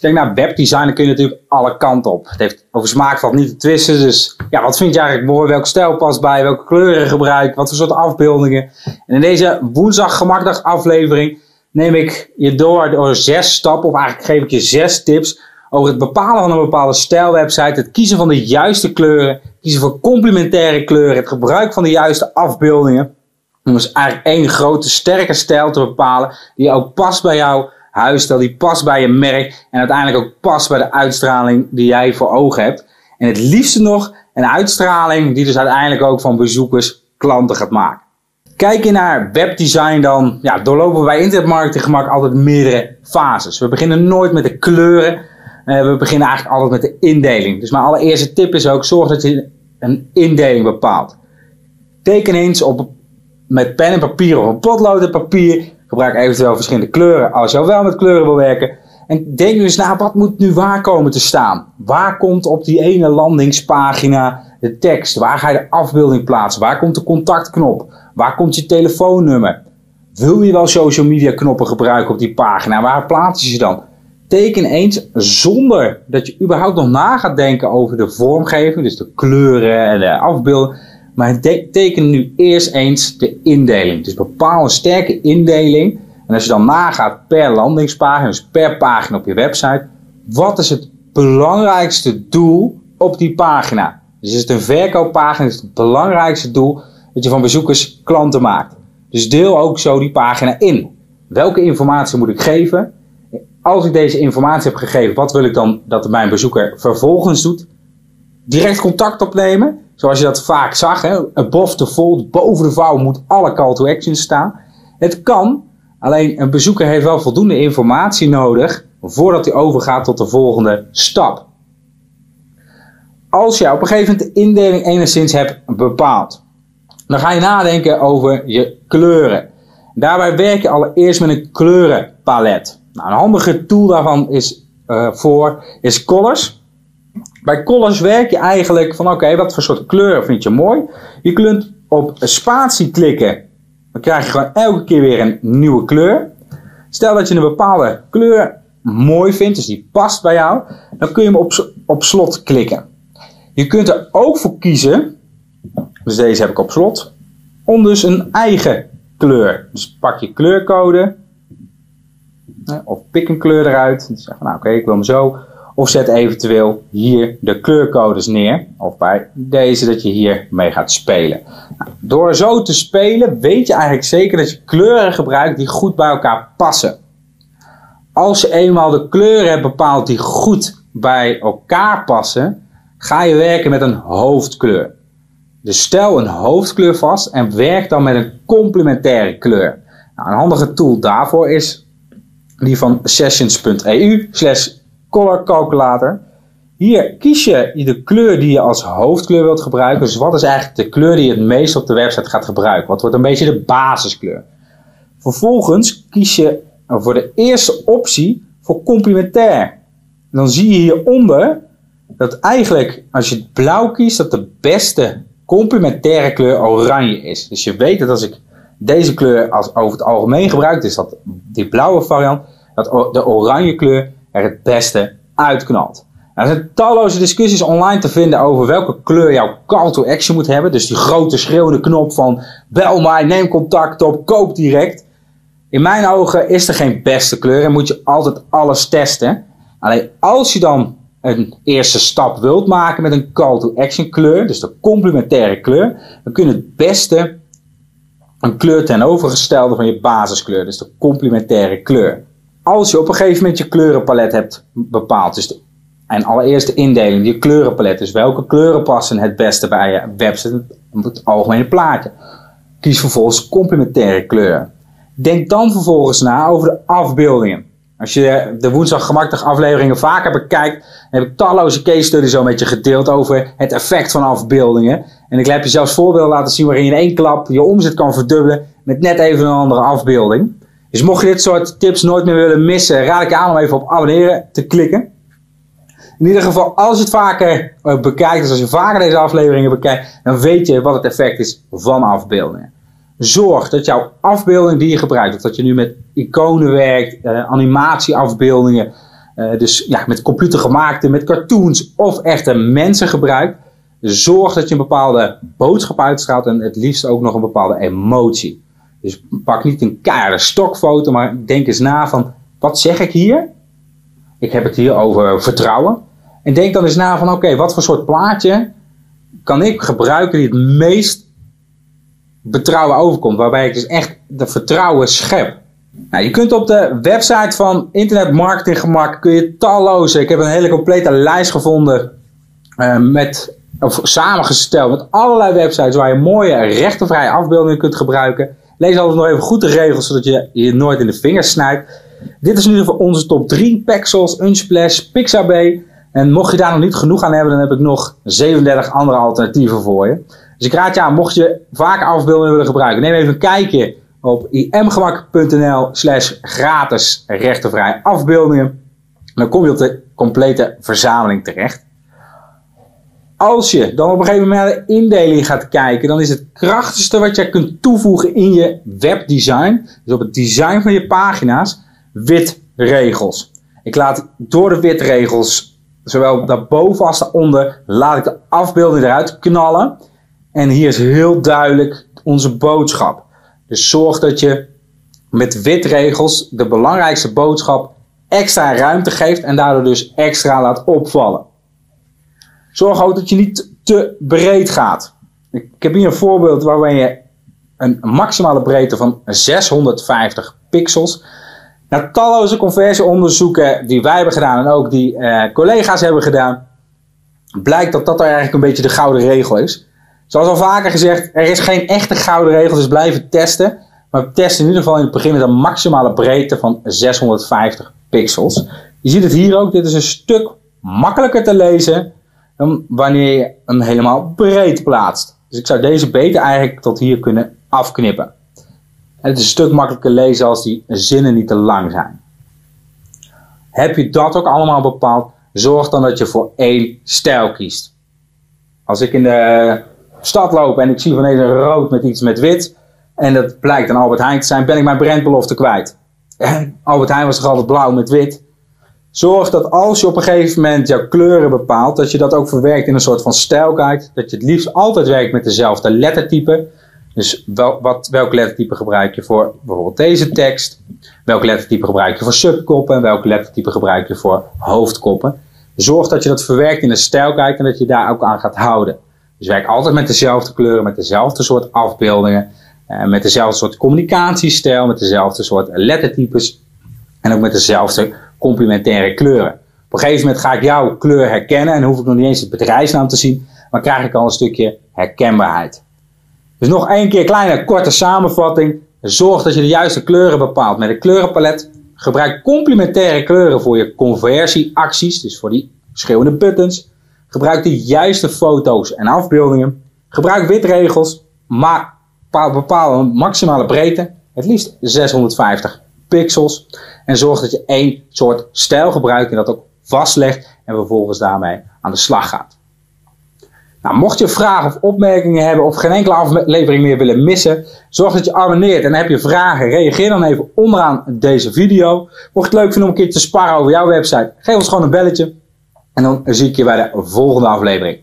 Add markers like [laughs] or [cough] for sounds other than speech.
je kijkt naar webdesign, kun je natuurlijk alle kanten op. Het heeft, over smaak valt niet te twisten. Dus ja, wat vind je eigenlijk mooi? Welke stijl past bij? Welke kleuren gebruik? Wat voor soort afbeeldingen? En in deze woensdag gemakdag aflevering neem ik je door door zes stappen. Of eigenlijk geef ik je zes tips over het bepalen van een bepaalde stijlwebsite. Het kiezen van de juiste kleuren. Kiezen voor complementaire kleuren. Het gebruik van de juiste afbeeldingen. Om dus eigenlijk één grote sterke stijl te bepalen. Die ook past bij jou huisstijl die past bij je merk en uiteindelijk ook past bij de uitstraling die jij voor ogen hebt. En het liefste nog een uitstraling die dus uiteindelijk ook van bezoekers klanten gaat maken. Kijk je naar webdesign dan ja, doorlopen we bij internetmarketing gemak altijd meerdere fases. We beginnen nooit met de kleuren. Uh, we beginnen eigenlijk altijd met de indeling. Dus mijn allereerste tip is ook zorg dat je een indeling bepaalt. Teken eens op, met pen en papier of een potlood en papier Gebruik eventueel verschillende kleuren als je wel met kleuren wil werken. En denk nu eens na, wat moet nu waar komen te staan? Waar komt op die ene landingspagina de tekst? Waar ga je de afbeelding plaatsen? Waar komt de contactknop? Waar komt je telefoonnummer? Wil je wel social media knoppen gebruiken op die pagina? Waar plaats je ze dan? Teken eens zonder dat je überhaupt nog na gaat denken over de vormgeving, dus de kleuren en de afbeelding maar teken nu eerst eens de indeling. Dus bepaal een sterke indeling. En als je dan nagaat per landingspagina, dus per pagina op je website, wat is het belangrijkste doel op die pagina? Dus is het een verkooppagina, is het belangrijkste doel dat je van bezoekers klanten maakt. Dus deel ook zo die pagina in. Welke informatie moet ik geven? Als ik deze informatie heb gegeven, wat wil ik dan dat mijn bezoeker vervolgens doet? Direct contact opnemen Zoals je dat vaak zag, hè, above the fold, boven de vouw moet alle call to action staan. Het kan, alleen een bezoeker heeft wel voldoende informatie nodig voordat hij overgaat tot de volgende stap. Als je op een gegeven moment de indeling enigszins hebt bepaald, dan ga je nadenken over je kleuren. Daarbij werk je allereerst met een kleurenpalet. Nou, een handige tool daarvan is, uh, voor is Colors. Bij Colors werk je eigenlijk van oké, wat voor soort kleur vind je mooi. Je kunt op spatie klikken. Dan krijg je gewoon elke keer weer een nieuwe kleur. Stel dat je een bepaalde kleur mooi vindt, dus die past bij jou. Dan kun je hem op, op slot klikken. Je kunt er ook voor kiezen, dus deze heb ik op slot, om dus een eigen kleur. Dus pak je kleurcode, of pik een kleur eruit. En zeg van nou oké, ik wil hem zo. Of zet eventueel hier de kleurcodes neer. Of bij deze dat je hier mee gaat spelen. Nou, door zo te spelen weet je eigenlijk zeker dat je kleuren gebruikt die goed bij elkaar passen. Als je eenmaal de kleuren hebt bepaald die goed bij elkaar passen, ga je werken met een hoofdkleur. Dus stel een hoofdkleur vast en werk dan met een complementaire kleur. Nou, een handige tool daarvoor is die van sessions.eu color calculator. Hier kies je de kleur die je als hoofdkleur wilt gebruiken. Dus wat is eigenlijk de kleur die je het meest op de website gaat gebruiken? Wat wordt een beetje de basiskleur? Vervolgens kies je voor de eerste optie voor complementair. dan zie je hieronder dat eigenlijk als je blauw kiest, dat de beste complementaire kleur oranje is. Dus je weet dat als ik deze kleur als over het algemeen gebruik, dus dat die blauwe variant, dat de oranje kleur er het beste uitknalt. Nou, er zijn talloze discussies online te vinden over welke kleur jouw call to action moet hebben. Dus die grote schreeuwende knop van bel mij, neem contact op, koop direct. In mijn ogen is er geen beste kleur en moet je altijd alles testen. Alleen als je dan een eerste stap wilt maken met een call to action kleur, dus de complementaire kleur, dan kun je het beste een kleur ten overgestelde van je basiskleur, dus de complementaire kleur als je op een gegeven moment je kleurenpalet hebt bepaald, dus de, en allereerst de indeling, je kleurenpalet, dus welke kleuren passen het beste bij je website, het algemene plaatje. Kies vervolgens complementaire kleuren. Denk dan vervolgens na over de afbeeldingen. Als je de woensdag gemakkelijk afleveringen vaker bekijkt, dan heb ik talloze case studies zo met je gedeeld over het effect van afbeeldingen. En ik heb je zelfs voorbeelden laten zien waarin je in één klap je omzet kan verdubbelen met net even een andere afbeelding. Dus mocht je dit soort tips nooit meer willen missen, raad ik je aan om even op abonneren te klikken. In ieder geval, als je het vaker eh, bekijkt, dus als je vaker deze afleveringen bekijkt, dan weet je wat het effect is van afbeeldingen. Zorg dat jouw afbeelding die je gebruikt, of dat je nu met iconen werkt, uh, animatieafbeeldingen, uh, dus ja, met computergemaakte, met cartoons of echte mensen gebruikt, zorg dat je een bepaalde boodschap uitstraalt en het liefst ook nog een bepaalde emotie. Dus pak niet een keiharde stokfoto, maar denk eens na van, wat zeg ik hier? Ik heb het hier over vertrouwen. En denk dan eens na van, oké, wat voor soort plaatje kan ik gebruiken die het meest betrouwen overkomt. Waarbij ik dus echt de vertrouwen schep. Nou, je kunt op de website van Internet Marketing Gemak kun je talloze. Ik heb een hele complete lijst gevonden uh, met of samengesteld met allerlei websites waar je mooie rechtenvrije afbeeldingen kunt gebruiken. Lees altijd nog even goed de regels zodat je je nooit in de vingers snijdt. Dit is nu voor onze top 3 Pexels, Unsplash, Pixabay. En mocht je daar nog niet genoeg aan hebben, dan heb ik nog 37 andere alternatieven voor je. Dus ik raad je aan, mocht je vaak afbeeldingen willen gebruiken, neem even een kijkje op imgemak.nl slash gratis rechtenvrije afbeeldingen. Dan kom je op de complete verzameling terecht. Als je dan op een gegeven moment naar de indeling gaat kijken, dan is het krachtigste wat je kunt toevoegen in je webdesign, dus op het design van je pagina's, witregels. Ik laat door de witregels, zowel daarboven als daaronder, laat ik de afbeelding eruit knallen. En hier is heel duidelijk onze boodschap. Dus zorg dat je met witregels de belangrijkste boodschap extra ruimte geeft en daardoor dus extra laat opvallen. Zorg ook dat je niet te breed gaat. Ik heb hier een voorbeeld waarbij je een maximale breedte van 650 pixels. Na talloze conversieonderzoeken die wij hebben gedaan en ook die eh, collega's hebben gedaan, blijkt dat dat eigenlijk een beetje de gouden regel is. Zoals al vaker gezegd, er is geen echte gouden regel, dus blijven testen. Maar we testen in ieder geval in het begin met een maximale breedte van 650 pixels. Je ziet het hier ook, dit is een stuk makkelijker te lezen dan wanneer je hem helemaal breed plaatst. Dus ik zou deze beter eigenlijk tot hier kunnen afknippen. En het is een stuk makkelijker lezen als die zinnen niet te lang zijn. Heb je dat ook allemaal bepaald, zorg dan dat je voor één stijl kiest. Als ik in de stad loop en ik zie van deze rood met iets met wit, en dat blijkt een Albert Heijn te zijn, ben ik mijn brandbelofte kwijt. [laughs] Albert Heijn was toch altijd blauw met wit? Zorg dat als je op een gegeven moment jouw kleuren bepaalt, dat je dat ook verwerkt in een soort van stijlguide. Dat je het liefst altijd werkt met dezelfde lettertype. Dus wel, wat, welk lettertype gebruik je voor bijvoorbeeld deze tekst? Welk lettertype gebruik je voor subkoppen? En welk lettertype gebruik je voor hoofdkoppen? Zorg dat je dat verwerkt in een stijlguide en dat je daar ook aan gaat houden. Dus werk altijd met dezelfde kleuren, met dezelfde soort afbeeldingen, eh, met dezelfde soort communicatiestijl, met dezelfde soort lettertypes en ook met dezelfde complementaire kleuren. Op een gegeven moment ga ik jouw kleur herkennen en hoef ik nog niet eens het bedrijfsnaam te zien, maar krijg ik al een stukje herkenbaarheid. Dus nog één keer kleine korte samenvatting. Zorg dat je de juiste kleuren bepaalt met een kleurenpalet. Gebruik complementaire kleuren voor je conversieacties, dus voor die schreeuwende buttons. Gebruik de juiste foto's en afbeeldingen. Gebruik witregels, maar bepaal een maximale breedte, het liefst 650 pixels. En zorg dat je één soort stijl gebruikt en dat ook vastlegt en vervolgens daarmee aan de slag gaat. Nou, mocht je vragen of opmerkingen hebben of geen enkele aflevering meer willen missen, zorg dat je abonneert. En heb je vragen, reageer dan even onderaan deze video. Mocht je het leuk vinden om een keer te sparren over jouw website, geef ons gewoon een belletje. En dan zie ik je bij de volgende aflevering.